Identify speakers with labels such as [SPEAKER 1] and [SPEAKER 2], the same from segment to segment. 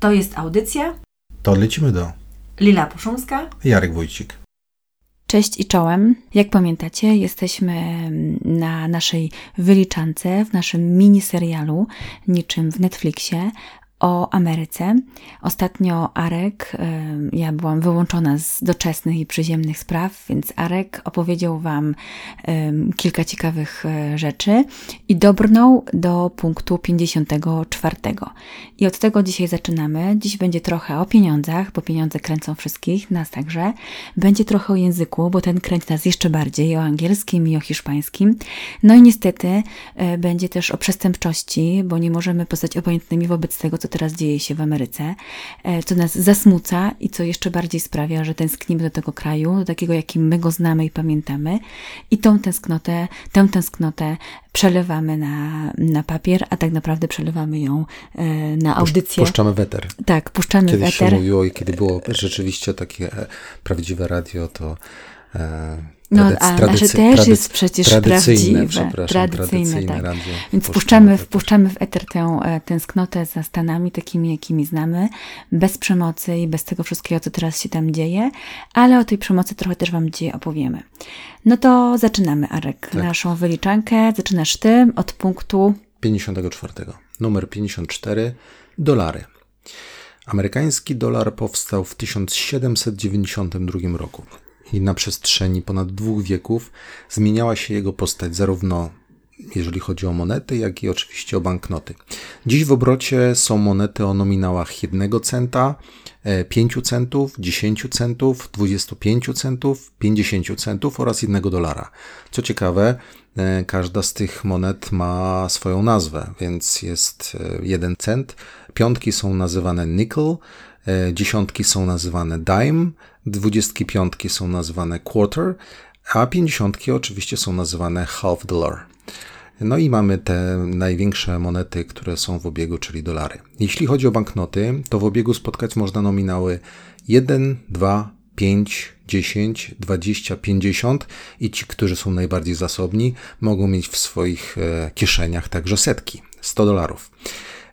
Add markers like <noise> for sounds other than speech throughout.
[SPEAKER 1] To jest audycja.
[SPEAKER 2] To lecimy do
[SPEAKER 1] Lila Puszumska.
[SPEAKER 2] Jarek Wójcik.
[SPEAKER 1] Cześć i czołem. Jak pamiętacie, jesteśmy na naszej wyliczance, w naszym mini serialu, niczym w Netflixie, o Ameryce. Ostatnio Arek, ja byłam wyłączona z doczesnych i przyziemnych spraw, więc Arek opowiedział Wam kilka ciekawych e, rzeczy i dobrnął do punktu 54. I od tego dzisiaj zaczynamy. Dziś będzie trochę o pieniądzach, bo pieniądze kręcą wszystkich, nas także. Będzie trochę o języku, bo ten kręci nas jeszcze bardziej, o angielskim i o hiszpańskim. No i niestety e, będzie też o przestępczości, bo nie możemy pozostać obojętnymi wobec tego, co co teraz dzieje się w Ameryce, e, co nas zasmuca i co jeszcze bardziej sprawia, że tęsknimy do tego kraju, do takiego, jakim my go znamy i pamiętamy. I tą tęsknotę, tę tęsknotę przelewamy na, na papier, a tak naprawdę przelewamy ją e, na audycję.
[SPEAKER 2] Puszczamy weter.
[SPEAKER 1] Tak, puszczamy
[SPEAKER 2] Kiedyś
[SPEAKER 1] weter.
[SPEAKER 2] Kiedyś się mówiło i kiedy było rzeczywiście takie e, prawdziwe radio, to
[SPEAKER 1] no, a nasze też jest przecież
[SPEAKER 2] tradycyjne,
[SPEAKER 1] prawdziwe, tradycyjne, tak. Więc wpuszczamy, wpuszczamy w eter tę e, tęsknotę za Stanami, takimi, jakimi znamy, bez przemocy i bez tego wszystkiego, co teraz się tam dzieje, ale o tej przemocy trochę też Wam dzisiaj opowiemy. No to zaczynamy, Arek, tak. naszą wyliczankę. Zaczynasz Ty od punktu
[SPEAKER 2] 54. Numer 54. Dolary. Amerykański dolar powstał w 1792 roku i na przestrzeni ponad dwóch wieków zmieniała się jego postać zarówno jeżeli chodzi o monety, jak i oczywiście o banknoty. Dziś w obrocie są monety o nominałach 1 centa, 5 e, centów, 10 centów, 25 centów, 50 centów oraz 1 dolara. Co ciekawe, e, każda z tych monet ma swoją nazwę, więc jest 1 e, cent, piątki są nazywane nickel, dziesiątki są nazywane dime, dwudziestki piątki są nazywane quarter, a pięćdziesiątki oczywiście są nazywane half dollar. No i mamy te największe monety, które są w obiegu, czyli dolary. Jeśli chodzi o banknoty, to w obiegu spotkać można nominały 1, 2, 5, 10, 20, 50 i ci, którzy są najbardziej zasobni, mogą mieć w swoich e, kieszeniach także setki, 100 dolarów.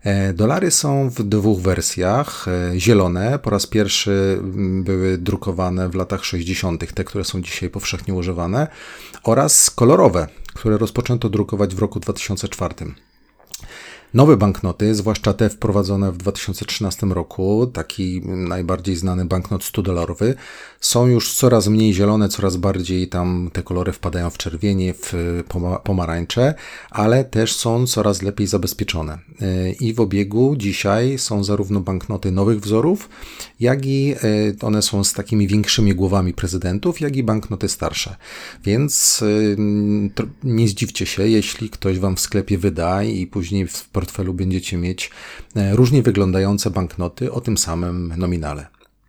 [SPEAKER 2] E, dolary są w dwóch wersjach. E, zielone po raz pierwszy mm, były drukowane w latach 60., te, które są dzisiaj powszechnie używane, oraz kolorowe, które rozpoczęto drukować w roku 2004. Nowe banknoty, zwłaszcza te wprowadzone w 2013 roku, taki najbardziej znany banknot 100-dolarowy, są już coraz mniej zielone, coraz bardziej tam te kolory wpadają w czerwienie, w pomarańcze, ale też są coraz lepiej zabezpieczone. I w obiegu dzisiaj są zarówno banknoty nowych wzorów, jak i y, one są z takimi większymi głowami prezydentów, jak i banknoty starsze. Więc y, nie zdziwcie się, jeśli ktoś wam w sklepie wyda i później w portfelu będziecie mieć e, różnie wyglądające banknoty o tym samym nominale.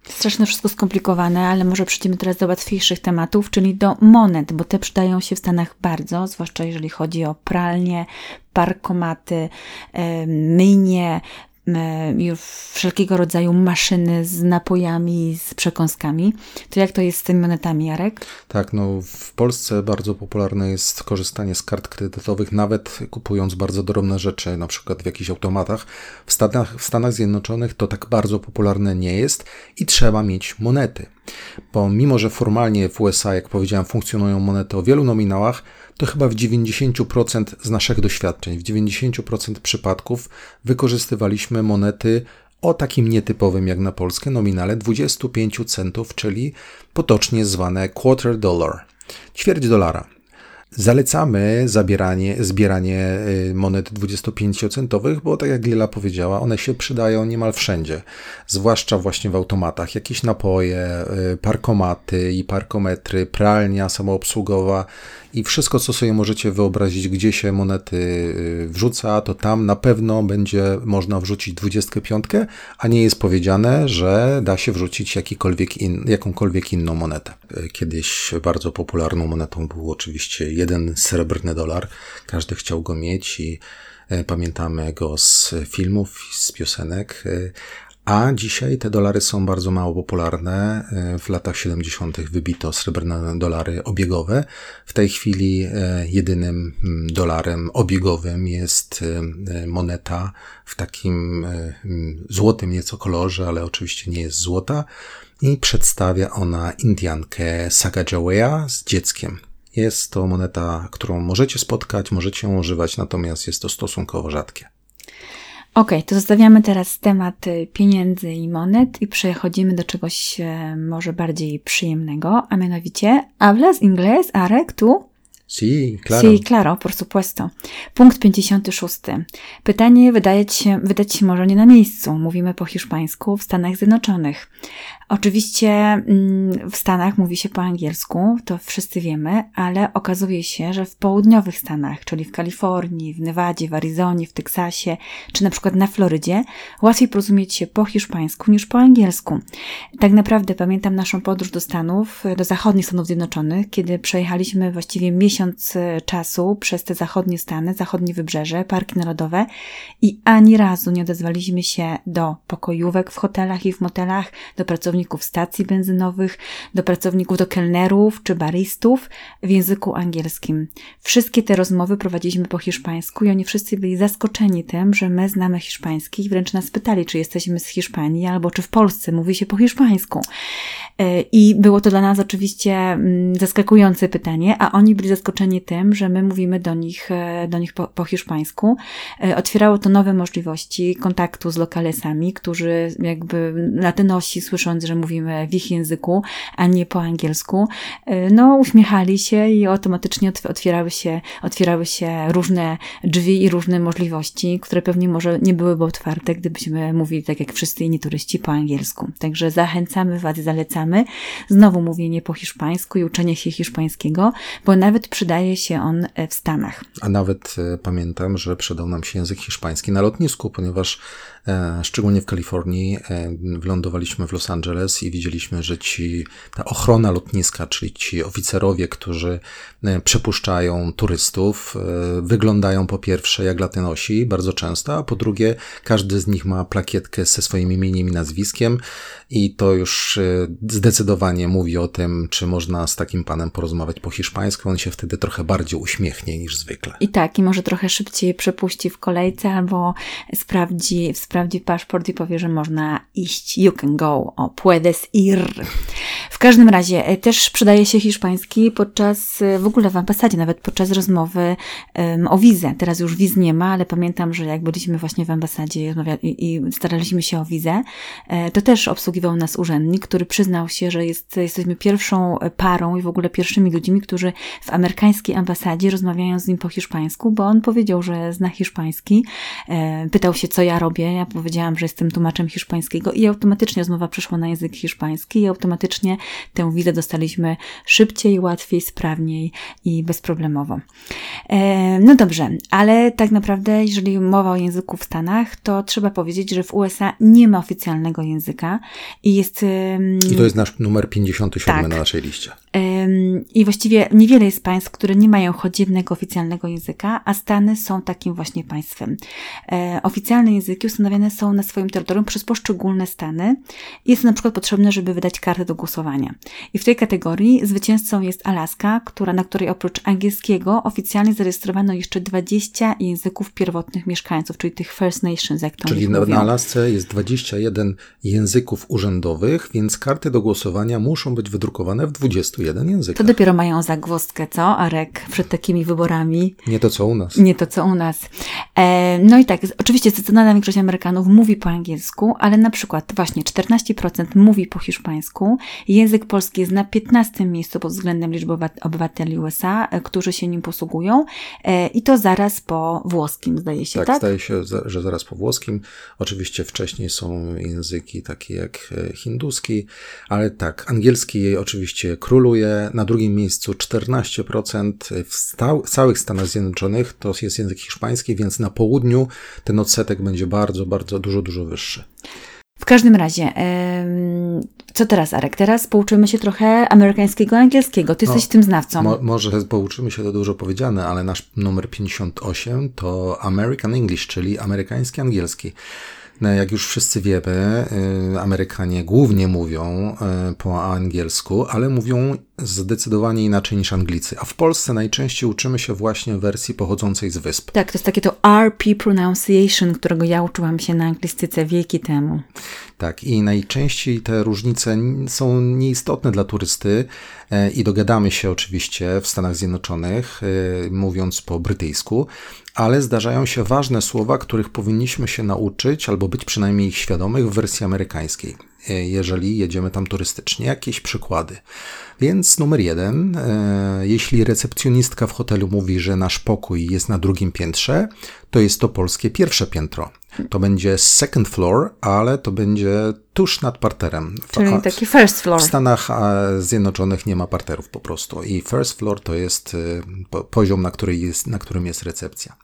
[SPEAKER 1] Strasznie wszystko skomplikowane, ale może przejdziemy teraz do łatwiejszych tematów, czyli do monet, bo te przydają się w Stanach bardzo, zwłaszcza jeżeli chodzi o pralnie, parkomaty, myjnie, już wszelkiego rodzaju maszyny z napojami, z przekąskami. To jak to jest z tymi monetami, Jarek?
[SPEAKER 2] Tak, no w Polsce bardzo popularne jest korzystanie z kart kredytowych, nawet kupując bardzo drobne rzeczy, na przykład w jakichś automatach. W Stanach, w Stanach Zjednoczonych to tak bardzo popularne nie jest i trzeba mieć monety. Bo mimo, że formalnie w USA, jak powiedziałem, funkcjonują monety o wielu nominałach, to chyba w 90% z naszych doświadczeń, w 90% przypadków wykorzystywaliśmy monety o takim nietypowym jak na Polskę nominale 25 centów, czyli potocznie zwane quarter dollar, ćwierć dolara. Zalecamy zabieranie, zbieranie y, monet 25-centowych, bo tak jak Lila powiedziała, one się przydają niemal wszędzie, zwłaszcza właśnie w automatach. Jakieś napoje, y, parkomaty i parkometry, pralnia samoobsługowa i wszystko, co sobie możecie wyobrazić, gdzie się monety y, wrzuca, to tam na pewno będzie można wrzucić 25, a nie jest powiedziane, że da się wrzucić jakikolwiek in, jakąkolwiek inną monetę. Kiedyś bardzo popularną monetą był oczywiście jeden srebrny dolar. Każdy chciał go mieć i e, pamiętamy go z filmów, z piosenek, A dzisiaj te dolary są bardzo mało popularne. E, w latach 70. wybito srebrne dolary obiegowe. W tej chwili e, jedynym mm, dolarem obiegowym jest e, moneta w takim mm, złotym nieco kolorze, ale oczywiście nie jest złota. I przedstawia ona Indiankę Sacagawea z dzieckiem. Jest to moneta, którą możecie spotkać, możecie ją używać, natomiast jest to stosunkowo rzadkie.
[SPEAKER 1] Ok, to zostawiamy teraz temat y, pieniędzy i monet i przechodzimy do czegoś e, może bardziej przyjemnego, a mianowicie hablas inglés, Arek, tu?
[SPEAKER 2] Sí, claro.
[SPEAKER 1] Sí, claro, por supuesto. Punkt 56. Pytanie wydaje się, wydać się może nie na miejscu. Mówimy po hiszpańsku w Stanach Zjednoczonych. Oczywiście mm, w Stanach mówi się po angielsku, to wszyscy wiemy, ale okazuje się, że w południowych Stanach, czyli w Kalifornii, w Nevadzie, w Arizonie, w Teksasie, czy na przykład na Florydzie, łatwiej porozumieć się po hiszpańsku niż po angielsku. Tak naprawdę pamiętam naszą podróż do Stanów, do zachodnich Stanów Zjednoczonych, kiedy przejechaliśmy właściwie miesiąc e, czasu przez te zachodnie Stany, zachodnie wybrzeże, parki narodowe i ani razu nie odezwaliśmy się do pokojówek w hotelach i w motelach, do pracowników pracowników stacji benzynowych, do pracowników, do kelnerów czy baristów w języku angielskim. Wszystkie te rozmowy prowadziliśmy po hiszpańsku i oni wszyscy byli zaskoczeni tym, że my znamy hiszpański i wręcz nas pytali, czy jesteśmy z Hiszpanii albo czy w Polsce mówi się po hiszpańsku. E, I było to dla nas oczywiście mm, zaskakujące pytanie, a oni byli zaskoczeni tym, że my mówimy do nich, e, do nich po, po hiszpańsku. E, otwierało to nowe możliwości kontaktu z lokalesami, którzy jakby latynosi słysząc, że mówimy w ich języku, a nie po angielsku, no uśmiechali się i automatycznie otwierały się, otwierały się różne drzwi i różne możliwości, które pewnie może nie byłyby otwarte, gdybyśmy mówili tak jak wszyscy inni turyści po angielsku. Także zachęcamy Was, zalecamy Znowu mówienie po hiszpańsku i uczenie się hiszpańskiego, bo nawet przydaje się on e, w Stanach.
[SPEAKER 2] A nawet e, pamiętam, że przydał nam się język hiszpański na lotnisku, ponieważ szczególnie w Kalifornii, e, wylądowaliśmy w Los Angeles i widzieliśmy, że ci, ta ochrona lotniska, czyli ci oficerowie, którzy e, przepuszczają turystów, wyglądają po pierwsze jak latynosi, bardzo często, a po drugie każdy z nich ma plakietkę ze swoim imieniem i nazwiskiem i to już zdecydowanie mówi o tym, czy można z takim panem porozmawiać po hiszpańsku. On się wtedy trochę bardziej uśmiechnie niż zwykle.
[SPEAKER 1] I tak, i może trochę szybciej przepuści w kolejce albo sprawdzi, sprawdzi sprawdzi paszport i powie, że można iść. You can go. O, puedes ir. W każdym razie e, też przydaje się hiszpański podczas, e, w ogóle w ambasadzie, nawet podczas rozmowy um, o wizę. Teraz już wiz nie ma, ale pamiętam, że jak byliśmy właśnie w ambasadzie i, i staraliśmy się o wizę, e, to też obsługiwał nas urzędnik, który przyznał się, że jest, jesteśmy pierwszą parą i w ogóle pierwszymi ludźmi, którzy w amerykańskiej ambasadzie rozmawiają z nim po hiszpańsku, bo on powiedział, że zna hiszpański. Pytał się, co ja robię. Ja powiedziałam, że jestem tłumaczem hiszpańskiego i automatycznie rozmowa przeszła na język hiszpański i automatycznie tę wizę dostaliśmy szybciej, łatwiej, sprawniej i bezproblemowo. E, no dobrze, ale tak naprawdę, jeżeli mowa o języku w Stanach, to trzeba powiedzieć, że w USA nie ma oficjalnego języka i jest.
[SPEAKER 2] I to jest nasz numer 57 tak. na naszej liście.
[SPEAKER 1] I właściwie niewiele jest państw, które nie mają choć jednego oficjalnego języka, a Stany są takim właśnie państwem. E, oficjalne języki są na swoim terytorium przez poszczególne stany. Jest na przykład potrzebne, żeby wydać kartę do głosowania. I w tej kategorii zwycięzcą jest Alaska, która, na której oprócz angielskiego oficjalnie zarejestrowano jeszcze 20 języków pierwotnych mieszkańców, czyli tych First Nations, jak to
[SPEAKER 2] Czyli na, na Alasce jest 21 języków urzędowych, więc karty do głosowania muszą być wydrukowane w 21 językach.
[SPEAKER 1] To dopiero mają zagwozdkę, co, Arek, przed takimi wyborami.
[SPEAKER 2] Nie to, co u nas.
[SPEAKER 1] Nie to, co u nas. E, no i tak, oczywiście zdecydowana większość Amerykanów mówi po angielsku, ale na przykład właśnie 14% mówi po hiszpańsku. Język polski jest na 15 miejscu pod względem liczby obywateli USA, e, którzy się nim posługują e, i to zaraz po włoskim, zdaje się, tak?
[SPEAKER 2] Tak, zdaje się, że zaraz po włoskim. Oczywiście wcześniej są języki takie jak e, hinduski, ale tak, angielski oczywiście króluje. Na drugim miejscu 14% w całych Stanach Zjednoczonych to jest język hiszpański, więc na południu ten odsetek będzie bardzo, bardzo dużo, dużo wyższy.
[SPEAKER 1] W każdym razie, co teraz, Arek? Teraz pouczymy się trochę amerykańskiego, angielskiego. Ty no, jesteś tym znawcą.
[SPEAKER 2] Mo może pouczymy się, to dużo powiedziane, ale nasz numer 58 to American English, czyli amerykański angielski. No, jak już wszyscy wiemy, y, Amerykanie głównie mówią y, po angielsku, ale mówią zdecydowanie inaczej niż Anglicy. A w Polsce najczęściej uczymy się właśnie wersji pochodzącej z wysp.
[SPEAKER 1] Tak, to jest takie to RP pronunciation, którego ja uczyłam się na anglistyce wieki temu.
[SPEAKER 2] Tak, i najczęściej te różnice są nieistotne dla turysty e, i dogadamy się oczywiście w Stanach Zjednoczonych, e, mówiąc po brytyjsku, ale zdarzają się ważne słowa, których powinniśmy się nauczyć albo być przynajmniej ich świadomych w wersji amerykańskiej, e, jeżeli jedziemy tam turystycznie. Jakieś przykłady. Więc numer jeden, jeśli recepcjonistka w hotelu mówi, że nasz pokój jest na drugim piętrze, to jest to polskie pierwsze piętro. To będzie second floor, ale to będzie tuż nad parterem.
[SPEAKER 1] Czyli taki first floor.
[SPEAKER 2] W Stanach Zjednoczonych nie ma parterów po prostu. I first floor to jest y, poziom, na, który jest, na którym jest recepcja.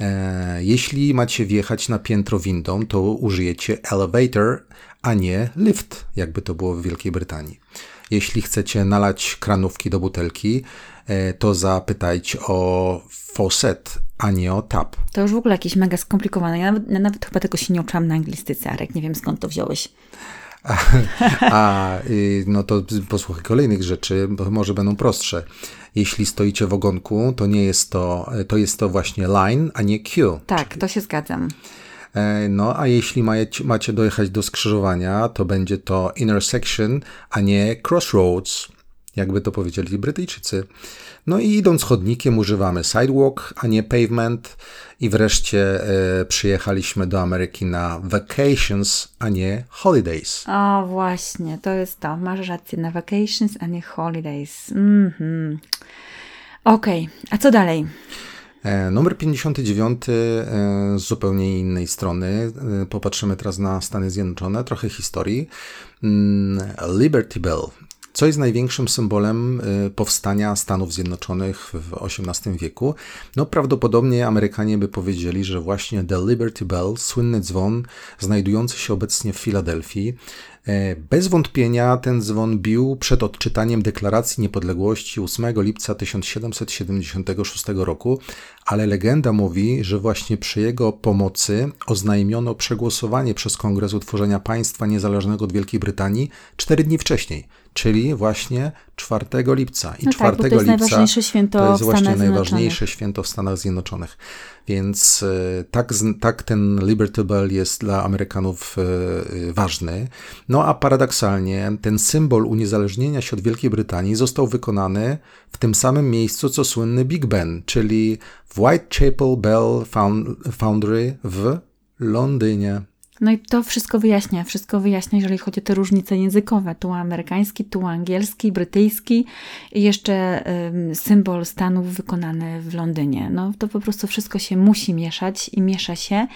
[SPEAKER 2] E, jeśli macie wjechać na piętro windą, to użyjecie elevator, a nie lift, jakby to było w Wielkiej Brytanii. Jeśli chcecie nalać kranówki do butelki, e, to zapytajcie o faucet, a nie o tap.
[SPEAKER 1] To już w ogóle jakieś mega skomplikowane. Ja nawet, nawet chyba tego się nie uczyłam na anglistyce, Arek. Nie wiem skąd to wziąłeś.
[SPEAKER 2] A, a y, no to posłuchaj kolejnych rzeczy, bo może będą prostsze. Jeśli stoicie w ogonku, to nie jest to, to jest to właśnie line, a nie queue.
[SPEAKER 1] Tak, to się zgadzam.
[SPEAKER 2] E, no, a jeśli macie, dojechać do skrzyżowania, to będzie to intersection, a nie crossroads, jakby to powiedzieli Brytyjczycy. No i idąc chodnikiem używamy sidewalk, a nie pavement. I wreszcie e, przyjechaliśmy do Ameryki na vacations, a nie holidays.
[SPEAKER 1] O, właśnie, to jest to. Masz rację, na vacations, a nie holidays. Mhm. Okej, okay. a co dalej?
[SPEAKER 2] E, numer 59 e, z zupełnie innej strony. E, popatrzymy teraz na Stany Zjednoczone, trochę historii. Mm, Liberty Bell co jest największym symbolem powstania Stanów Zjednoczonych w XVIII wieku? No prawdopodobnie Amerykanie by powiedzieli, że właśnie The Liberty Bell, słynny dzwon znajdujący się obecnie w Filadelfii, bez wątpienia ten dzwon bił przed odczytaniem Deklaracji Niepodległości 8 lipca 1776 roku, ale legenda mówi, że właśnie przy jego pomocy oznajmiono przegłosowanie przez Kongres utworzenia państwa niezależnego od Wielkiej Brytanii cztery dni wcześniej, czyli właśnie 4 lipca.
[SPEAKER 1] I no 4 tak, to jest lipca najważniejsze święto
[SPEAKER 2] to jest właśnie najważniejsze święto w Stanach Zjednoczonych. Więc e, tak, tak ten Liberty Bell jest dla Amerykanów e, e, ważny. No a paradoksalnie ten symbol uniezależnienia się od Wielkiej Brytanii został wykonany w tym samym miejscu co słynny Big Ben, czyli w Whitechapel Bell Foundry w Londynie.
[SPEAKER 1] No i to wszystko wyjaśnia, wszystko wyjaśnia, jeżeli chodzi o te różnice językowe. Tu amerykański, tu angielski, brytyjski i jeszcze symbol Stanów wykonany w Londynie. No to po prostu wszystko się musi mieszać i miesza się.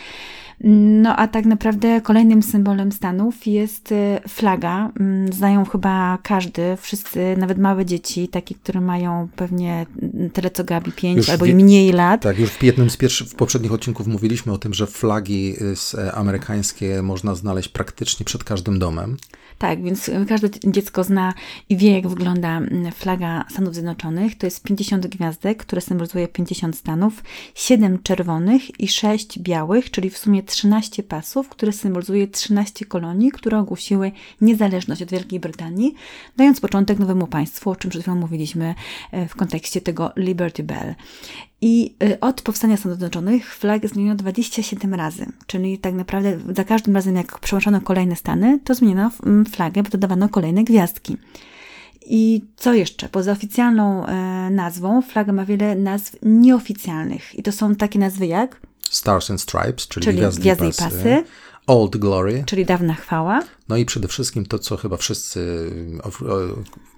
[SPEAKER 1] No a tak naprawdę kolejnym symbolem Stanów jest y, flaga. Mm, znają chyba każdy, wszyscy, nawet małe dzieci, takie, które mają pewnie tyle co Gabi, 5 albo i mniej lat.
[SPEAKER 2] Tak, już w jednym z pierwszych, w poprzednich odcinków mówiliśmy o tym, że flagi y, amerykańskie można znaleźć praktycznie przed każdym domem.
[SPEAKER 1] Tak, więc każde dziecko zna i wie, jak wygląda mm, flaga Stanów Zjednoczonych. To jest 50 gwiazdek, które symbolizuje 50 stanów, 7 czerwonych i 6 białych, czyli w sumie 13 pasów, które symbolizuje 13 kolonii, które ogłosiły niezależność od Wielkiej Brytanii, dając początek nowemu państwu, o czym przed chwilą mówiliśmy e, w kontekście tego Liberty Bell. I y, od powstania Stanów Zjednoczonych flag zmieniono 27 razy, czyli tak naprawdę za każdym razem, jak przełączono kolejne stany, to zmieniono mm, flagę, bo dodawano kolejne gwiazdki. I co jeszcze? Poza oficjalną e, nazwą, flaga ma wiele nazw nieoficjalnych. I to są takie nazwy jak?
[SPEAKER 2] Stars and Stripes, czyli, czyli gwiazdy, gwiazdy i pasy. pasy. Old Glory.
[SPEAKER 1] Czyli dawna chwała.
[SPEAKER 2] No i przede wszystkim to, co chyba wszyscy,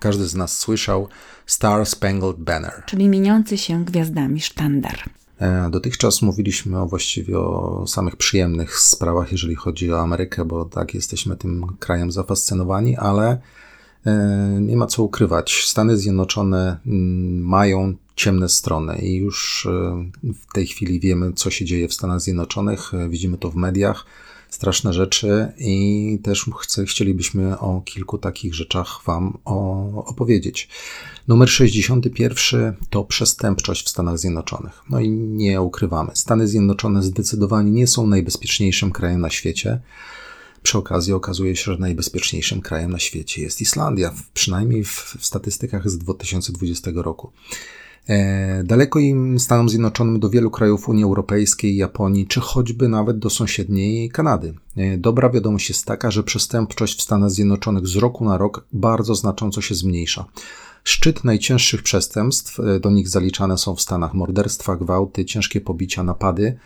[SPEAKER 2] każdy z nas słyszał, Star Spangled Banner.
[SPEAKER 1] Czyli mieniący się gwiazdami sztandar.
[SPEAKER 2] E, dotychczas mówiliśmy o właściwie o samych przyjemnych sprawach, jeżeli chodzi o Amerykę, bo tak jesteśmy tym krajem zafascynowani, ale e, nie ma co ukrywać. Stany Zjednoczone mm, mają ciemne strony i już e, w tej chwili wiemy, co się dzieje w Stanach Zjednoczonych. Widzimy to w mediach straszne rzeczy i też chcę, chcielibyśmy o kilku takich rzeczach Wam opowiedzieć. Numer 61 to przestępczość w Stanach Zjednoczonych. No i nie ukrywamy, Stany Zjednoczone zdecydowanie nie są najbezpieczniejszym krajem na świecie. Przy okazji okazuje się, że najbezpieczniejszym krajem na świecie jest Islandia, przynajmniej w statystykach z 2020 roku. E, daleko im Stanom Zjednoczonym do wielu krajów Unii Europejskiej, Japonii, czy choćby nawet do sąsiedniej Kanady. E, dobra wiadomość jest taka, że przestępczość w Stanach Zjednoczonych z roku na rok bardzo znacząco się zmniejsza. Szczyt najcięższych przestępstw, e, do nich zaliczane są w Stanach morderstwa, gwałty, ciężkie pobicia, napady,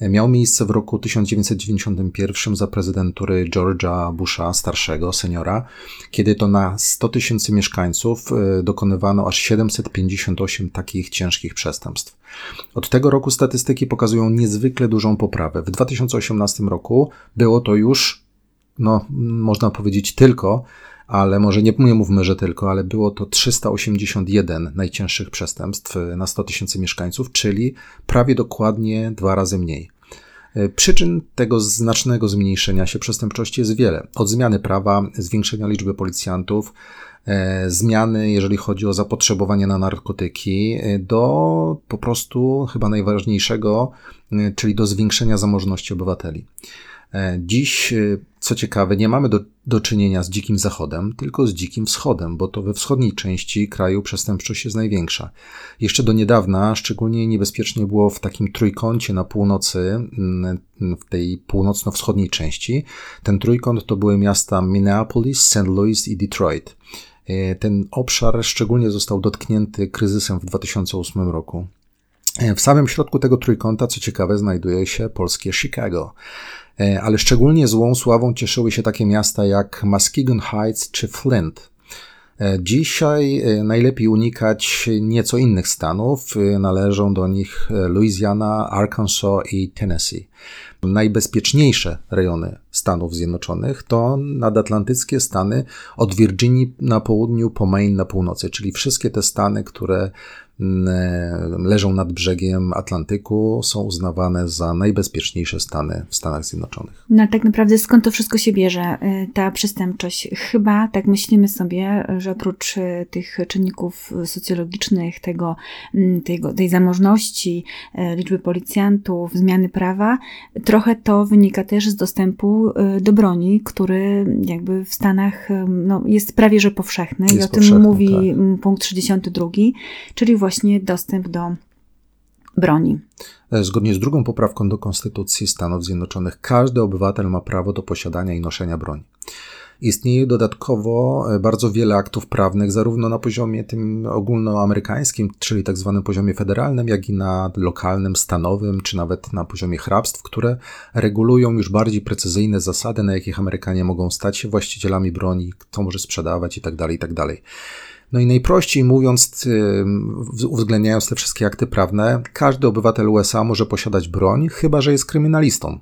[SPEAKER 2] miał miejsce w roku 1991 za prezydentury George'a Busha starszego, seniora, kiedy to na 100 tysięcy mieszkańców e, dokonywano aż 758 takich ciężkich przestępstw. Od tego roku statystyki pokazują niezwykle dużą poprawę. W 2018 roku było to już, no, można powiedzieć tylko ale może nie, nie mówmy, że tylko, ale było to 381 najcięższych przestępstw na 100 tysięcy mieszkańców, czyli prawie dokładnie dwa razy mniej. E, przyczyn tego znacznego zmniejszenia się przestępczości jest wiele. Od zmiany prawa, zwiększenia liczby policjantów, e, zmiany, jeżeli chodzi o zapotrzebowanie na narkotyki, e, do po prostu chyba najważniejszego, czyli do zwiększenia zamożności obywateli. E, dziś, e, co ciekawe, nie mamy do, do czynienia z dzikim zachodem, tylko z dzikim wschodem, bo to we wschodniej części kraju przestępczość jest największa. Jeszcze do niedawna szczególnie niebezpiecznie było w takim trójkącie na północy, mm, w tej północno-wschodniej części. Ten trójkąt to były miasta Minneapolis, St. Louis i Detroit. E, ten obszar szczególnie został dotknięty kryzysem w 2008 roku. W samym środku tego trójkąta, co ciekawe, znajduje się polskie Chicago. E, ale szczególnie złą sławą cieszyły się takie miasta jak Muskegon Heights czy Flint. E, dzisiaj e, najlepiej unikać nieco innych stanów. Należą do nich Louisiana, Arkansas i Tennessee. Najbezpieczniejsze rejony Stanów Zjednoczonych to nadatlantyckie stany od Virginii na południu po Maine na północy, czyli wszystkie te stany, które leżą nad brzegiem Atlantyku, są uznawane za najbezpieczniejsze stany w Stanach Zjednoczonych.
[SPEAKER 1] No tak naprawdę skąd to wszystko się bierze, y, ta przestępczość? Chyba tak myślimy sobie, że oprócz y, tych czynników socjologicznych, tego, mm, tego, tej zamożności, y, liczby policjantów, zmiany prawa, trochę to wynika też z dostępu do broni, który jakby w Stanach no, jest prawie że powszechny jest i o tym mówi tak. punkt 32, czyli właśnie właśnie dostęp do broni.
[SPEAKER 2] E, zgodnie z drugą poprawką do Konstytucji Stanów Zjednoczonych, każdy obywatel ma prawo do posiadania i noszenia broni. Istnieje dodatkowo e, bardzo wiele aktów prawnych, zarówno na poziomie tym ogólnoamerykańskim, czyli tak zwanym poziomie federalnym, jak i na lokalnym, stanowym, czy nawet na poziomie hrabstw, które regulują już bardziej precyzyjne zasady, na jakich Amerykanie mogą stać się właścicielami broni, kto może sprzedawać itd. Tak itd. No i najprościej mówiąc, uwzględniając te wszystkie akty prawne, każdy obywatel USA może posiadać broń, chyba że jest kryminalistą.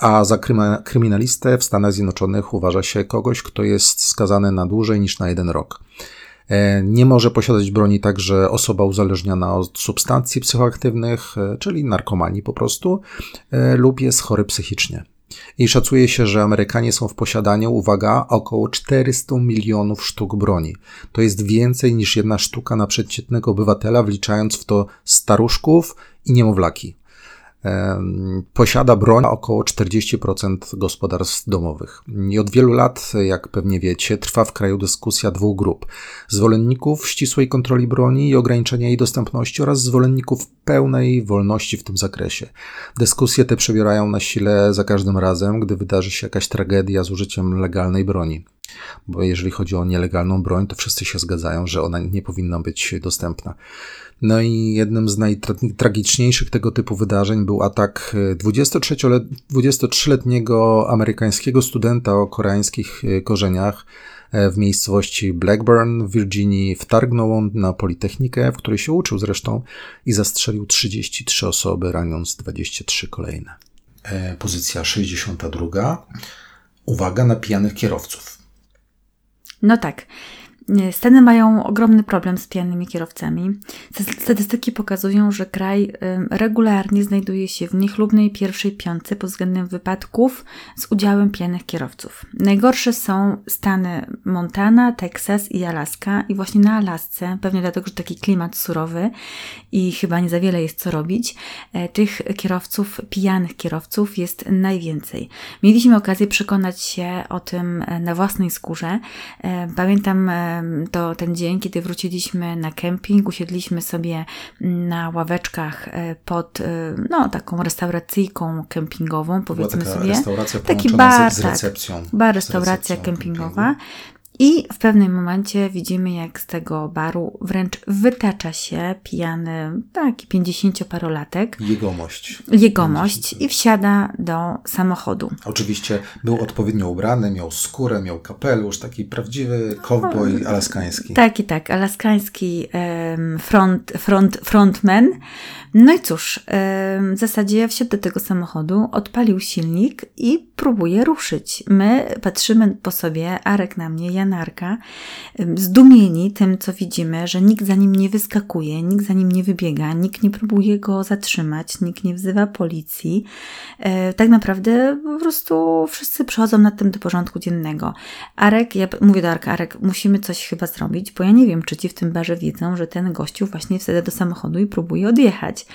[SPEAKER 2] A za kryminalistę w Stanach Zjednoczonych uważa się kogoś, kto jest skazany na dłużej niż na jeden rok. E, nie może posiadać broni także osoba uzależniona od substancji psychoaktywnych, e, czyli narkomanii po prostu, e, lub jest chory psychicznie. I szacuje się, że Amerykanie są w posiadaniu, uwaga, około 400 milionów sztuk broni. To jest więcej niż jedna sztuka na przeciętnego obywatela, wliczając w to staruszków i niemowlaki posiada broń około 40% gospodarstw domowych. I od wielu lat, jak pewnie wiecie, trwa w kraju dyskusja dwóch grup: zwolenników ścisłej kontroli broni i ograniczenia jej dostępności oraz zwolenników pełnej wolności w tym zakresie. Dyskusje te przebierają na sile za każdym razem, gdy wydarzy się jakaś tragedia z użyciem legalnej broni. Bo jeżeli chodzi o nielegalną broń, to wszyscy się zgadzają, że ona nie powinna być dostępna. No i jednym z najtragiczniejszych tego typu wydarzeń był atak 23-letniego e, amerykańskiego studenta o koreańskich e, korzeniach e, w miejscowości Blackburn w Virginii. Wtargnął on na Politechnikę, w której się uczył zresztą i zastrzelił 33 osoby, raniąc 23 kolejne. Pozycja 62. Uwaga na pijanych kierowców.
[SPEAKER 1] No tak. Stany mają ogromny problem z pijanymi kierowcami. Statystyki pokazują, że kraj regularnie znajduje się w niechlubnej pierwszej piątce pod względem wypadków z udziałem pijanych kierowców. Najgorsze są stany Montana, Teksas i Alaska. I właśnie na Alasce, pewnie dlatego, że taki klimat surowy i chyba nie za wiele jest co robić, e, tych kierowców, pijanych kierowców jest najwięcej. Mieliśmy okazję przekonać się o tym e, na własnej skórze. E, pamiętam to ten dzień, kiedy wróciliśmy na kemping, usiedliśmy sobie na ławeczkach pod no, taką restauracyjką kempingową, powiedzmy
[SPEAKER 2] Była taka
[SPEAKER 1] sobie.
[SPEAKER 2] Restauracja taki bar, z, z tak. recepcją.
[SPEAKER 1] Tak, bar, restauracja kempingowa. I w pewnym momencie widzimy, jak z tego baru wręcz wytacza się pijany, taki pięćdziesięcioparolatek.
[SPEAKER 2] Jegomość.
[SPEAKER 1] Jegomość i wsiada do samochodu.
[SPEAKER 2] Oczywiście był odpowiednio ubrany, miał skórę, miał kapelusz, taki prawdziwy cowboy alaskański.
[SPEAKER 1] Tak i tak, alaskański front, front, frontman. No i cóż, w zasadzie wsiadł do tego samochodu, odpalił silnik i próbuje ruszyć. My patrzymy po sobie, Arek na mnie, ja Narka, zdumieni tym, co widzimy, że nikt za nim nie wyskakuje, nikt za nim nie wybiega, nikt nie próbuje go zatrzymać, nikt nie wzywa policji. E, tak naprawdę po prostu wszyscy przychodzą nad tym do porządku dziennego. Arek, ja mówię do Arka, Arek, musimy coś chyba zrobić, bo ja nie wiem, czy ci w tym barze wiedzą, że ten gościu właśnie wsiada do samochodu i próbuje odjechać.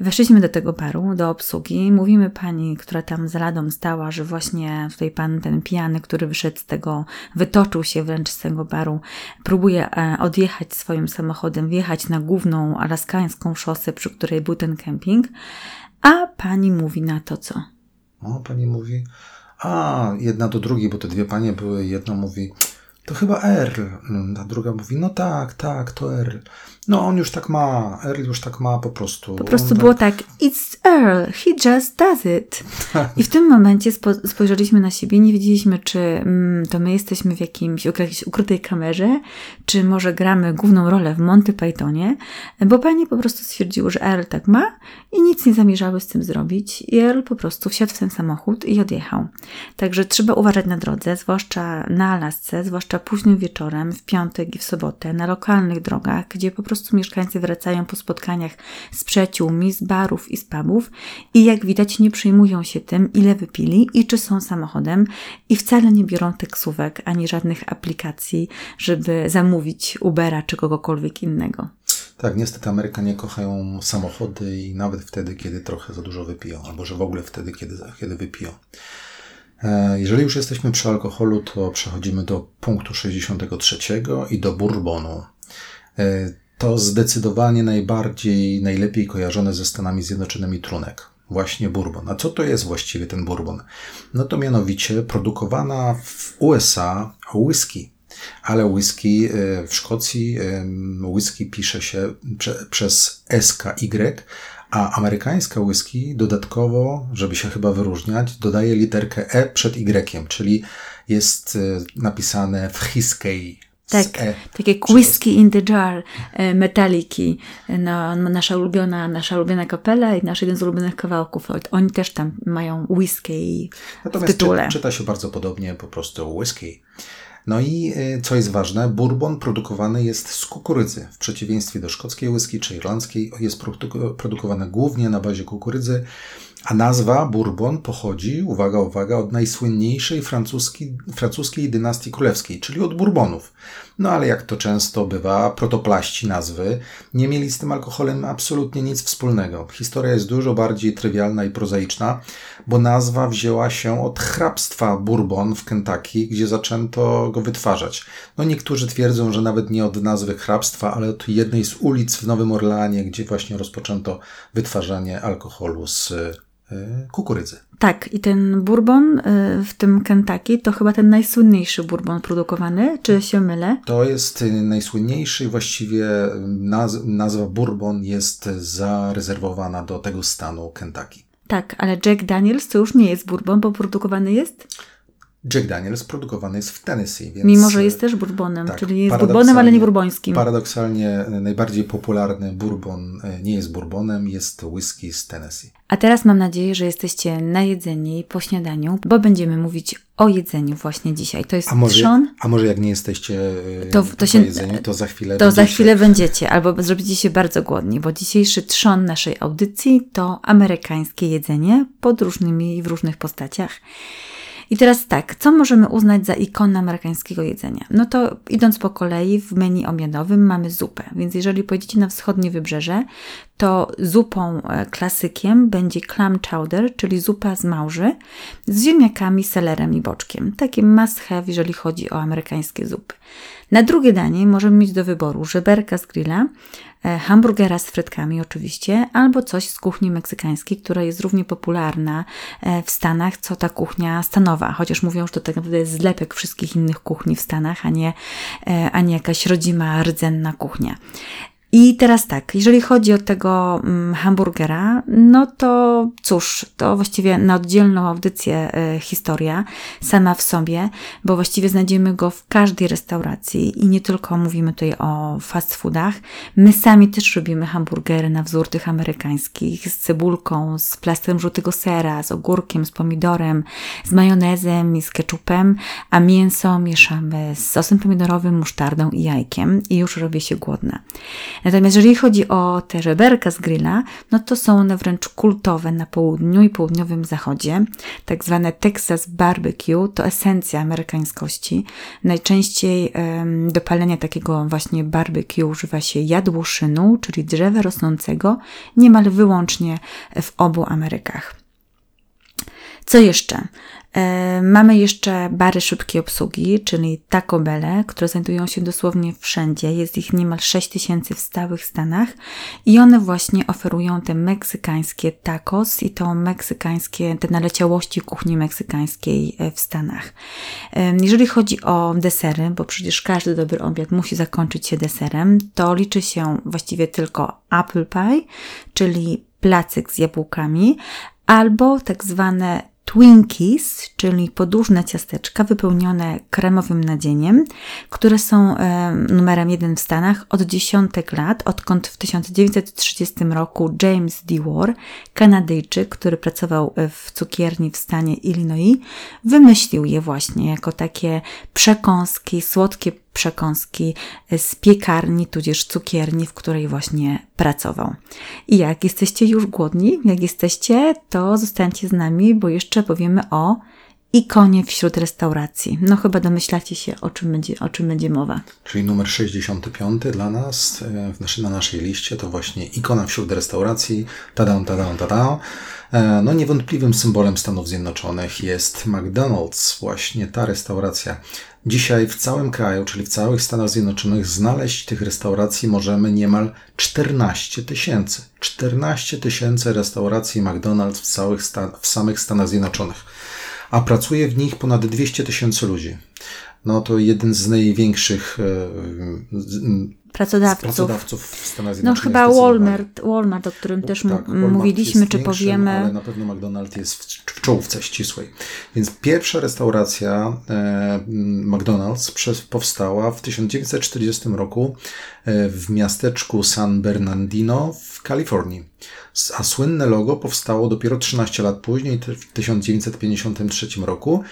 [SPEAKER 1] Weszliśmy do tego baru, do obsługi, mówimy pani, która tam za ladą stała, że właśnie tutaj pan ten pijany, który wyszedł z tego, wytoczył się wręcz z tego baru, próbuje e, odjechać swoim samochodem, wjechać na główną alaskańską szosę, przy której był ten kemping, a pani mówi na to co?
[SPEAKER 2] O, pani mówi, a jedna do drugiej, bo te dwie panie były, jedna mówi, to chyba Earl. A druga mówi, no tak, tak, to Earl. No on już tak ma, Earl już tak ma po prostu.
[SPEAKER 1] Po prostu on było tak, tak it's Earl, he just does it. <laughs> I w tym momencie spo, spojrzeliśmy na siebie, nie wiedzieliśmy, czy mm, to my jesteśmy w jakimś, jakiejś ukrytej kamerze, czy może gramy główną rolę w Monty Pythonie, bo pani po prostu stwierdziło, że Earl tak ma i nic nie zamierzały z tym zrobić. I Earl po prostu wsiadł w ten samochód i odjechał. Także trzeba uważać na drodze, zwłaszcza na Alasce, zwłaszcza późnym wieczorem, w piątek i w sobotę, na lokalnych drogach, gdzie po prostu mieszkańcy wracają po spotkaniach z przyjaciółmi, z barów i z pubów i jak widać nie przejmują się tym, ile wypili i czy są samochodem i wcale nie biorą taksówek ani żadnych aplikacji, żeby zamówić Ubera czy kogokolwiek innego.
[SPEAKER 2] Tak, niestety Amerykanie kochają samochody i nawet wtedy, kiedy trochę za dużo wypiją, albo że w ogóle wtedy, kiedy, kiedy wypiją. E, jeżeli już jesteśmy przy alkoholu, to przechodzimy do punktu 63 i do bourbonu. E, to zdecydowanie najbardziej, najlepiej kojarzone ze Stanami Zjednoczonymi trunek. Właśnie bourbon. A co to jest właściwie ten bourbon? No to mianowicie produkowana w USA whisky. Ale whisky e, w Szkocji, whisky pisze się przez SKY, a amerykańska whisky dodatkowo, żeby się chyba wyróżniać, dodaje literkę E przed Y, czyli jest e, napisane w Hiskey.
[SPEAKER 1] Tak, e, tak jak whisky in the jar e, Metaliki, no, nasza ulubiona, nasza ulubiona kapela i nasz jeden z ulubionych kawałków. Oni też tam mają whisky Natomiast w tytule.
[SPEAKER 2] Czyta, czyta się bardzo podobnie, po prostu whisky. No i y, co jest ważne, bourbon produkowany jest z kukurydzy. W przeciwieństwie do szkockiej whisky czy irlandzkiej jest produkowany głównie na bazie kukurydzy, a nazwa Bourbon pochodzi, uwaga, uwaga, od najsłynniejszej francuskiej, francuskiej dynastii królewskiej, czyli od Bourbonów. No ale jak to często bywa, protoplaści nazwy nie mieli z tym alkoholem absolutnie nic wspólnego. Historia jest dużo bardziej trywialna i prozaiczna, bo nazwa wzięła się od hrabstwa Bourbon w Kentucky, gdzie zaczęto go wytwarzać. No niektórzy twierdzą, że nawet nie od nazwy hrabstwa, ale od jednej z ulic w Nowym Orleanie, gdzie właśnie rozpoczęto wytwarzanie alkoholu z kukurydzy.
[SPEAKER 1] Tak, i ten bourbon e, w tym Kentucky to chyba ten najsłynniejszy bourbon produkowany, czy się mylę?
[SPEAKER 2] To jest e, najsłynniejszy, właściwie naz nazwa bourbon jest zarezerwowana do tego stanu Kentucky.
[SPEAKER 1] Tak, ale Jack Daniels to już nie jest bourbon, bo produkowany jest?
[SPEAKER 2] Jack Daniels produkowany jest w Tennessee. Więc,
[SPEAKER 1] Mimo, że jest też bourbonem,
[SPEAKER 2] tak,
[SPEAKER 1] czyli jest bourbonem, ale nie bourbońskim.
[SPEAKER 2] Paradoksalnie najbardziej popularny bourbon e, nie jest bourbonem, jest whisky z Tennessee.
[SPEAKER 1] A teraz mam nadzieję, że jesteście najedzeni po śniadaniu, bo będziemy mówić o jedzeniu właśnie dzisiaj. To jest
[SPEAKER 2] A może,
[SPEAKER 1] trzon.
[SPEAKER 2] a może jak nie jesteście e,
[SPEAKER 1] To- to
[SPEAKER 2] po
[SPEAKER 1] się-
[SPEAKER 2] jedzeniu, to za chwilę
[SPEAKER 1] To za
[SPEAKER 2] będziecie.
[SPEAKER 1] chwilę będziecie, albo zrobicie się bardzo głodni, bo dzisiejszy trzon naszej audycji to amerykańskie jedzenie pod różnymi i w różnych postaciach. I teraz tak, co możemy uznać za ikonę amerykańskiego jedzenia? No to idąc po kolei, w menu obiadowym mamy zupę, więc jeżeli pojedziecie na wschodnie wybrzeże, to zupą e, klasykiem będzie clam chowder, czyli zupa z małży z ziemniakami, selerem i boczkiem. Taki must have, jeżeli chodzi o amerykańskie zupy. Na drugie danie możemy mieć do wyboru żeberka z grilla, hamburgera z frytkami oczywiście, albo coś z kuchni meksykańskiej, która jest równie popularna e, w Stanach, co ta kuchnia stanowa. Chociaż mówią, że to tak naprawdę jest zlepek wszystkich innych kuchni w Stanach, a nie, e, a nie jakaś rodzima, rdzenna kuchnia. I teraz tak, jeżeli chodzi o tego mm, hamburgera, no to cóż, to właściwie na oddzielną audycję e, historia sama w sobie, bo właściwie znajdziemy go w każdej restauracji i nie tylko mówimy tutaj o fast foodach. My sami też robimy hamburgery na wzór tych amerykańskich z cebulką, z plastrem żółtego sera, z ogórkiem, z pomidorem, z majonezem i z ketchupem, a mięso mieszamy z sosem pomidorowym, musztardą i jajkiem i już robię się głodna. Natomiast jeżeli chodzi o te żeberka z grilla, no to są one wręcz kultowe na południu i południowym zachodzie. Tak zwane Texas barbecue to esencja amerykańskości. Najczęściej em, do palenia takiego właśnie barbecue używa się jadłoszynu, czyli drzewa rosnącego niemal wyłącznie w obu Amerykach. Co jeszcze? E, mamy jeszcze bary szybkiej obsługi, czyli Taco które znajdują się dosłownie wszędzie. Jest ich niemal 6 tysięcy w stałych Stanach i one właśnie oferują te meksykańskie tacos i to meksykańskie, te naleciałości kuchni meksykańskiej e, w Stanach. E, Jeżeli chodzi o desery, bo przecież każdy dobry obiad musi zakończyć się deserem, to liczy się właściwie tylko apple pie, czyli placyk z jabłkami, albo tak zwane Twinkies, czyli podłużne ciasteczka wypełnione kremowym nadzieniem, które są e, numerem jeden w Stanach od dziesiątek lat, odkąd w 1930 roku James Dewar, Kanadyjczyk, który pracował e, w cukierni w stanie Illinois, wymyślił je właśnie jako takie przekąski, słodkie przekąski z piekarni, tudzież cukierni, w której właśnie pracował. I jak jesteście już głodni, jak jesteście, to zostańcie z nami, bo jeszcze powiemy o ikonie wśród restauracji. No chyba domyślacie się, o czym będzie, o czym będzie mowa.
[SPEAKER 2] Czyli numer 65 dla nas e, w naszy, na naszej liście to właśnie ikona wśród restauracji. Tada, tada, tada. E, No niewątpliwym symbolem Stanów Zjednoczonych jest McDonald's, właśnie ta restauracja. Dzisiaj w całym kraju, czyli w całych Stanach Zjednoczonych, znaleźć tych restauracji możemy niemal 14 tysięcy. 14 tysięcy restauracji McDonald's w, całych w samych Stanach Zjednoczonych. A pracuje w nich ponad 200 tysięcy ludzi. No to jeden z największych e,
[SPEAKER 1] Pracodawców.
[SPEAKER 2] pracodawców w Stanach
[SPEAKER 1] No
[SPEAKER 2] Zjednoczonych.
[SPEAKER 1] chyba
[SPEAKER 2] zdecydowanie.
[SPEAKER 1] Walmart, Walmart, o którym też
[SPEAKER 2] Tak,
[SPEAKER 1] mu-
[SPEAKER 2] Walmart
[SPEAKER 1] mówiliśmy, czy
[SPEAKER 2] większym,
[SPEAKER 1] powiemy.
[SPEAKER 2] Ale na pewno McDonald's jest w, w czołówce ścisłej. Więc pierwsza restauracja e, McDonald's przez, powstała w 1940 roku e, w miasteczku San Bernardino w Kalifornii. A słynne logo powstało dopiero 13 lat później, w 1953 roku.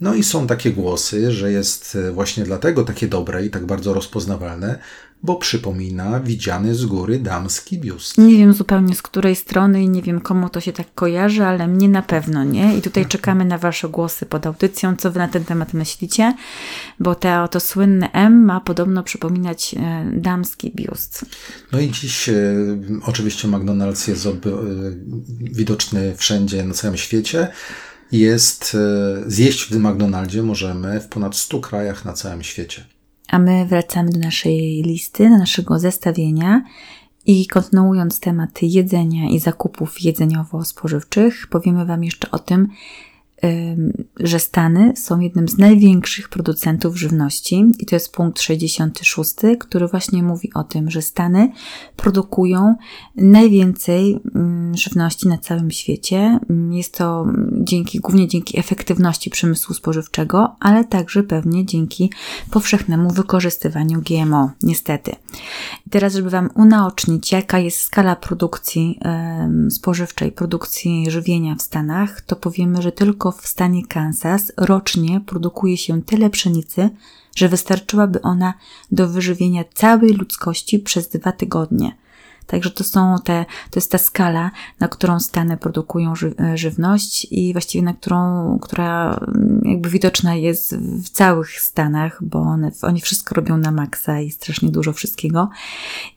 [SPEAKER 2] No i są takie głosy, że jest e, właśnie dlatego takie dobre i tak bardzo rozpoznawalne, bo przypomina widziany z góry damski biust.
[SPEAKER 1] Nie wiem zupełnie z której strony i nie wiem komu to się tak kojarzy, ale mnie na pewno nie. I tutaj czekamy na Wasze głosy pod audycją, co Wy na ten temat myślicie, bo te, to słynne M ma podobno przypominać e, damski biust.
[SPEAKER 2] No i dziś e, oczywiście McDonald's jest ob, e, widoczny wszędzie na całym świecie. Jest e, zjeść w McDonaldzie możemy w ponad 100 krajach na całym świecie.
[SPEAKER 1] A my wracamy do naszej listy, do naszego zestawienia i kontynuując temat jedzenia i zakupów jedzeniowo-spożywczych, powiemy Wam jeszcze o tym, że Stany są jednym z największych producentów żywności i to jest punkt 66, który właśnie mówi o tym, że Stany produkują najwięcej żywności na całym świecie. Jest to dzięki, głównie dzięki efektywności przemysłu spożywczego, ale także pewnie dzięki powszechnemu wykorzystywaniu GMO, niestety. I teraz, żeby Wam unaocznić, jaka jest skala produkcji spożywczej, produkcji żywienia w Stanach, to powiemy, że tylko w stanie Kansas rocznie produkuje się tyle pszenicy, że wystarczyłaby ona do wyżywienia całej ludzkości przez dwa tygodnie. Także to są te, to jest ta skala, na którą Stany produkują ży, e, żywność i właściwie na którą, która mm, jakby widoczna jest w całych Stanach, bo one, oni wszystko robią na maksa i strasznie dużo wszystkiego.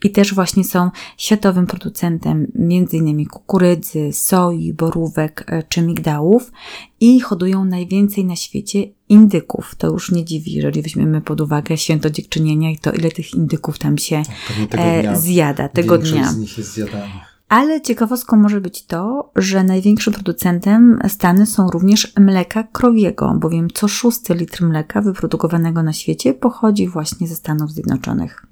[SPEAKER 1] I też właśnie są światowym producentem innymi kukurydzy, soi, borówek e, czy migdałów i hodują najwięcej na świecie indyków. To już nie dziwi, jeżeli weźmiemy pod uwagę święto dziękczynienia i to, ile tych indyków tam się
[SPEAKER 2] tak, tego e,
[SPEAKER 1] zjada tego dnia.
[SPEAKER 2] z nich jest.
[SPEAKER 1] Ale ciekawostką może być to, że największym producentem Stany są również mleka krowiego, bowiem co szósty litr mleka wyprodukowanego na świecie pochodzi właśnie ze Stanów Zjednoczonych.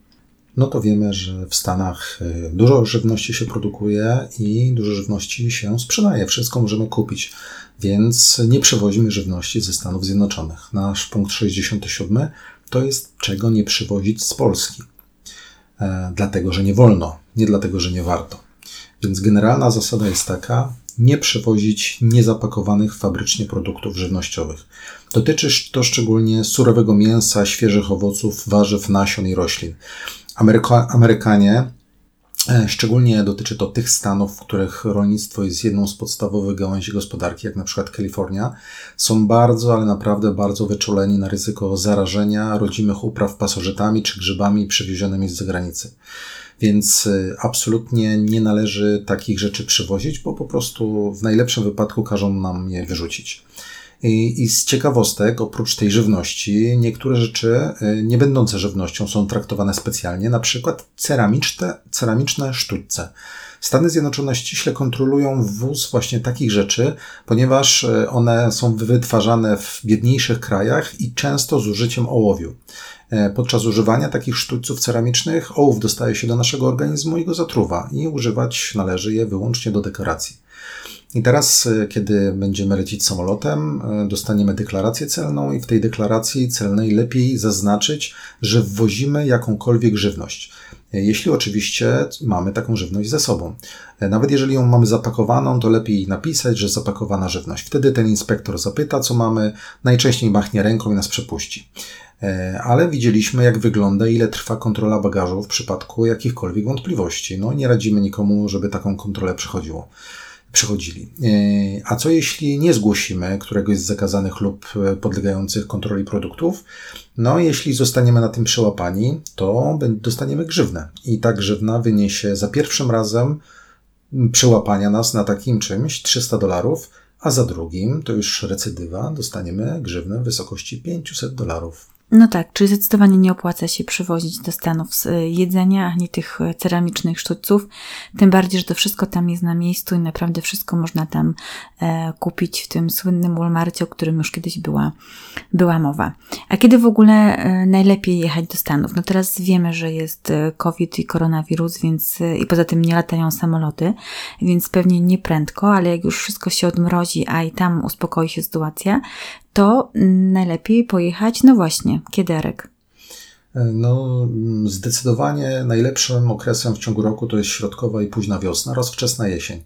[SPEAKER 2] No to wiemy, że w Stanach e, dużo żywności się produkuje i dużo żywności się sprzedaje. Wszystko możemy kupić więc nie przewozimy żywności ze Stanów Zjednoczonych. Nasz punkt 67 to jest czego nie przywozić z Polski. E, dlatego, że nie wolno, nie dlatego, że nie warto. Więc generalna zasada jest taka: nie przewozić niezapakowanych fabrycznie produktów żywnościowych. Dotyczy to szczególnie surowego mięsa, świeżych owoców, warzyw, nasion i roślin. Ameryka Amerykanie E, szczególnie dotyczy to tych stanów, w których rolnictwo jest jedną z podstawowych gałęzi gospodarki, jak na przykład Kalifornia. Są bardzo, ale naprawdę bardzo wyczuleni na ryzyko zarażenia rodzimych upraw pasożytami czy grzybami przywiezionymi z zagranicy. Więc e, absolutnie nie należy takich rzeczy przywozić, bo po prostu w najlepszym wypadku każą nam je wyrzucić. I, z ciekawostek, oprócz tej żywności, niektóre rzeczy y, nie będące żywnością są traktowane specjalnie, na przykład ceramiczne, ceramiczne sztućce. Stany Zjednoczone ściśle kontrolują wwóz właśnie takich rzeczy, ponieważ y, one są wytwarzane w biedniejszych krajach i często z użyciem ołowiu. E, podczas używania takich sztućców ceramicznych ołów dostaje się do naszego organizmu i go zatruwa i używać należy je wyłącznie do dekoracji. I teraz, e, kiedy będziemy lecieć samolotem, e, dostaniemy deklarację celną, i w tej deklaracji celnej lepiej zaznaczyć, że wwozimy jakąkolwiek żywność. E, jeśli oczywiście mamy taką żywność ze sobą. Nawet jeżeli ją mamy zapakowaną, to lepiej napisać, że zapakowana żywność. Wtedy ten inspektor zapyta, co mamy, najczęściej machnie ręką i nas przepuści. Ale widzieliśmy, jak wygląda, ile trwa kontrola bagażu w przypadku jakichkolwiek wątpliwości. No, nie radzimy nikomu, żeby taką kontrolę przechodziło przechodzili. E, a co jeśli nie zgłosimy któregoś z zakazanych lub e, podlegających kontroli produktów? No, jeśli zostaniemy na tym przełapani, to dostaniemy grzywnę. I ta grzywna wyniesie za pierwszym razem przełapania nas na takim czymś 300 dolarów, a za drugim, to już recydywa, dostaniemy grzywnę w wysokości 500 dolarów.
[SPEAKER 1] No tak, czyli zdecydowanie nie opłaca się przywozić do Stanów jedzenia ani tych ceramicznych sztućców. Tym bardziej, że to wszystko tam jest na miejscu i naprawdę wszystko można tam e, kupić w tym słynnym Walmartie, o którym już kiedyś była, była mowa. A kiedy w ogóle e, najlepiej jechać do Stanów? No teraz wiemy, że jest e, COVID i koronawirus, więc e, i poza tym nie latają samoloty, więc pewnie nie prędko, ale jak już wszystko się odmrozi, a i tam uspokoi się sytuacja, to najlepiej pojechać, no właśnie, Kiederek.
[SPEAKER 2] No, zdecydowanie najlepszym okresem w ciągu roku to jest środkowa i późna wiosna oraz wczesna jesień.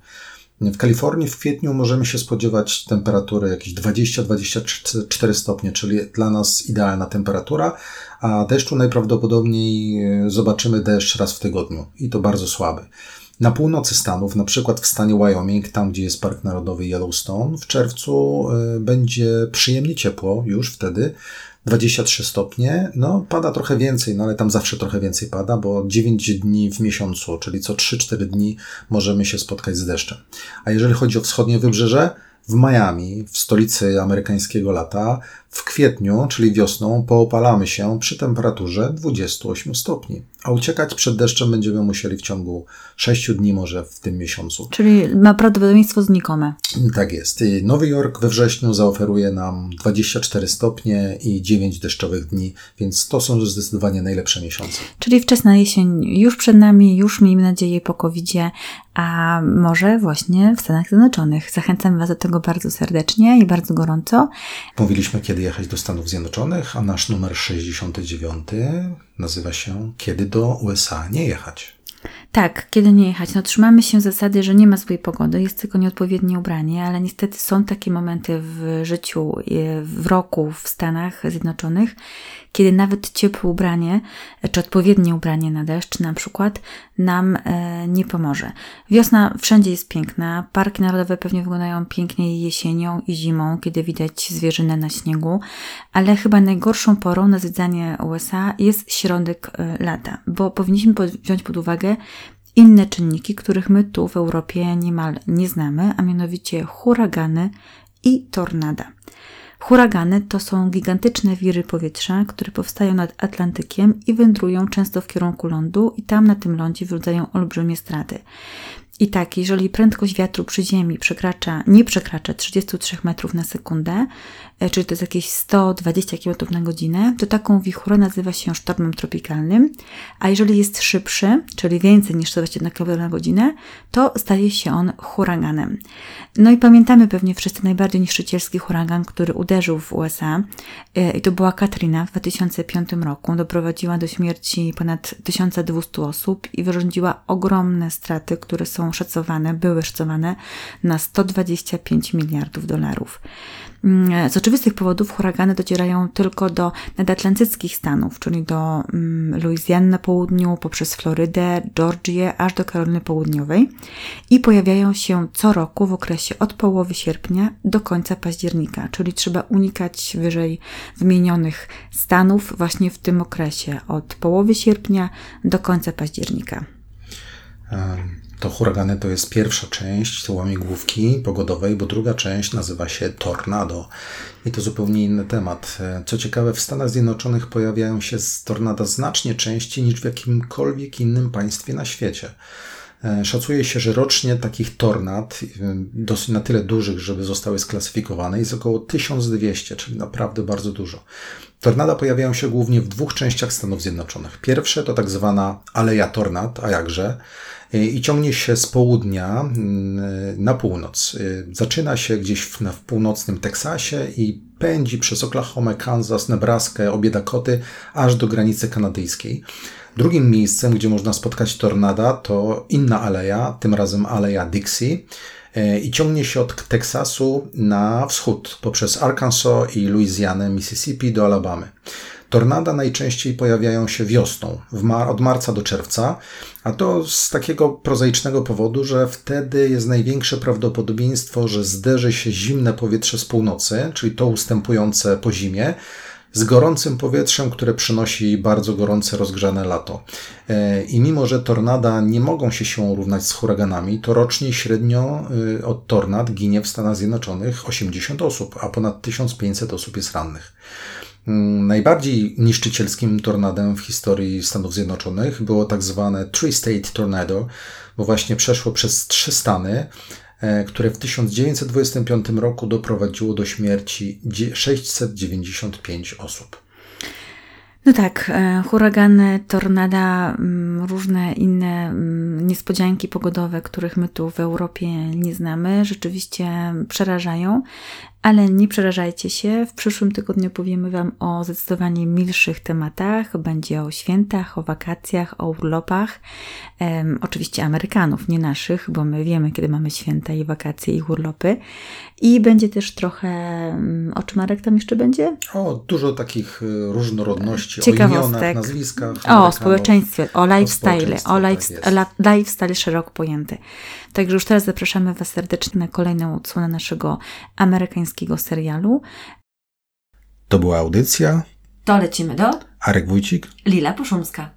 [SPEAKER 2] W Kalifornii w kwietniu możemy się spodziewać temperatury jakieś 20-24 stopnie, czyli dla nas idealna temperatura, a deszczu najprawdopodobniej e, zobaczymy deszcz raz w tygodniu i to bardzo słaby. Na północy Stanów, na przykład w stanie Wyoming, tam gdzie jest Park Narodowy Yellowstone, w czerwcu e, będzie przyjemnie ciepło już wtedy. 23 stopnie, no pada trochę więcej, no ale tam zawsze trochę więcej pada, bo 9 dni w miesiącu, czyli co 3-4 dni możemy się spotkać z deszczem. A jeżeli chodzi o wschodnie wybrzeże, w Miami, w stolicy amerykańskiego lata, w kwietniu, czyli wiosną, poopalamy się przy temperaturze 28 stopni, a uciekać przed deszczem będziemy musieli w ciągu 6 dni, może w tym miesiącu.
[SPEAKER 1] Czyli ma prawdopodobieństwo znikome.
[SPEAKER 2] Tak jest. Nowy Jork we wrześniu zaoferuje nam 24 stopnie i 9 deszczowych dni, więc to są zdecydowanie najlepsze miesiące.
[SPEAKER 1] Czyli wczesna jesień już przed nami, już miejmy nadzieję po covid a może właśnie w Stanach Zjednoczonych. Zachęcam Was do tego bardzo serdecznie i bardzo gorąco.
[SPEAKER 2] Mówiliśmy, kiedy jechać do Stanów Zjednoczonych, a nasz numer 69 nazywa się Kiedy do USA nie jechać.
[SPEAKER 1] Tak, kiedy nie jechać. No, trzymamy się zasady, że nie ma złej pogody, jest tylko nieodpowiednie ubranie, ale niestety są takie momenty w życiu, w roku w Stanach Zjednoczonych, kiedy nawet ciepłe ubranie, czy odpowiednie ubranie na deszcz na przykład, nam e, nie pomoże. Wiosna wszędzie jest piękna, parki narodowe pewnie wyglądają pięknie jesienią i zimą, kiedy widać zwierzynę na śniegu, ale chyba najgorszą porą na zwiedzanie USA jest środek e, lata, bo powinniśmy wziąć pod uwagę inne czynniki, których my tu w Europie niemal nie znamy, a mianowicie huragany i tornada. Huragany to są gigantyczne wiry powietrza, które powstają nad Atlantykiem i wędrują często w kierunku lądu i tam na tym lądzie wyrządzają olbrzymie straty. I tak, jeżeli prędkość wiatru przy Ziemi przekracza, nie przekracza 33 metrów na sekundę, e, czyli to jest jakieś 120 km na godzinę, to taką wichurę nazywa się sztormem tropikalnym, a jeżeli jest szybszy, czyli więcej niż 121 km na godzinę, to staje się on huraganem. No i pamiętamy pewnie wszyscy najbardziej niszczycielski huragan, który uderzył w USA e, i to była Katrina w 2005 roku. Doprowadziła do śmierci ponad 1200 osób i wyrządziła ogromne straty, które są szacowane, były szacowane na 125 miliardów dolarów. Mm, z oczywistych powodów huragany docierają tylko do nadatlantyckich stanów, czyli do mm, Luizjany na południu, poprzez Florydę, Georgię, aż do Karoliny Południowej i pojawiają się co roku w okresie od połowy sierpnia do końca października, czyli trzeba unikać wyżej wymienionych stanów właśnie w tym okresie, od połowy sierpnia do końca października.
[SPEAKER 2] To huragany to jest pierwsza część łamigłówki pogodowej, bo druga część nazywa się tornado. I to zupełnie inny temat. Co ciekawe, w Stanach Zjednoczonych pojawiają się tornada znacznie częściej niż w jakimkolwiek innym państwie na świecie. E, szacuje się, że rocznie takich tornad, e, dosyć na tyle dużych, żeby zostały sklasyfikowane, jest około 1200, czyli naprawdę bardzo dużo. Tornada pojawiają się głównie w dwóch częściach Stanów Zjednoczonych. Pierwsze to tak zwana Aleja Tornad, a jakże, i ciągnie się z południa mm, na północ. Zaczyna się gdzieś w, w północnym Teksasie i pędzi przez Oklahoma, Kansas, Nebraskę, obie Dakoty, aż do granicy kanadyjskiej. Drugim miejscem, gdzie można spotkać tornada, to inna aleja, tym razem aleja Dixie e, i ciągnie się od Teksasu na wschód poprzez Arkansas i Louisianę, Mississippi do Alabamy. Tornada najczęściej pojawiają się wiosną, mar od marca do czerwca, a to z takiego prozaicznego powodu, że wtedy jest największe prawdopodobieństwo, że zderzy się zimne powietrze z północy, czyli to ustępujące po zimie, z gorącym powietrzem, które przynosi bardzo gorące, rozgrzane lato. E, I mimo, że tornada nie mogą się siłą równać z huraganami, to rocznie średnio e, od tornad ginie w Stanach Zjednoczonych 80 osób, a ponad 1500 osób jest rannych. Mm, najbardziej niszczycielskim tornadem w historii Stanów Zjednoczonych było tak zwane Three State Tornado, bo właśnie przeszło przez trzy stany, E, które w 1925 roku doprowadziło do śmierci 695 osób.
[SPEAKER 1] No tak, e, huragany, tornada, mm, różne inne mm, niespodzianki pogodowe, których my tu w Europie nie znamy, rzeczywiście przerażają. Ale nie przerażajcie się, w przyszłym tygodniu powiemy Wam o zdecydowanie milszych tematach. Będzie o świętach, o wakacjach, o urlopach. Um, oczywiście Amerykanów, nie naszych, bo my wiemy, kiedy mamy święta i wakacje i urlopy. I będzie też trochę, um, o czym Marek tam jeszcze będzie?
[SPEAKER 2] O, dużo takich y, różnorodności, o imionach, nazwiskach.
[SPEAKER 1] O społeczeństwie, o lifestyle, o lifestyle, tak lifestyle szeroko pojęty. Także już teraz zapraszamy Was serdecznie na kolejną odsłonę naszego amerykańskiego serialu.
[SPEAKER 2] To była audycja
[SPEAKER 1] To lecimy do
[SPEAKER 2] Arek Wójcik.
[SPEAKER 1] Lila Puszumska.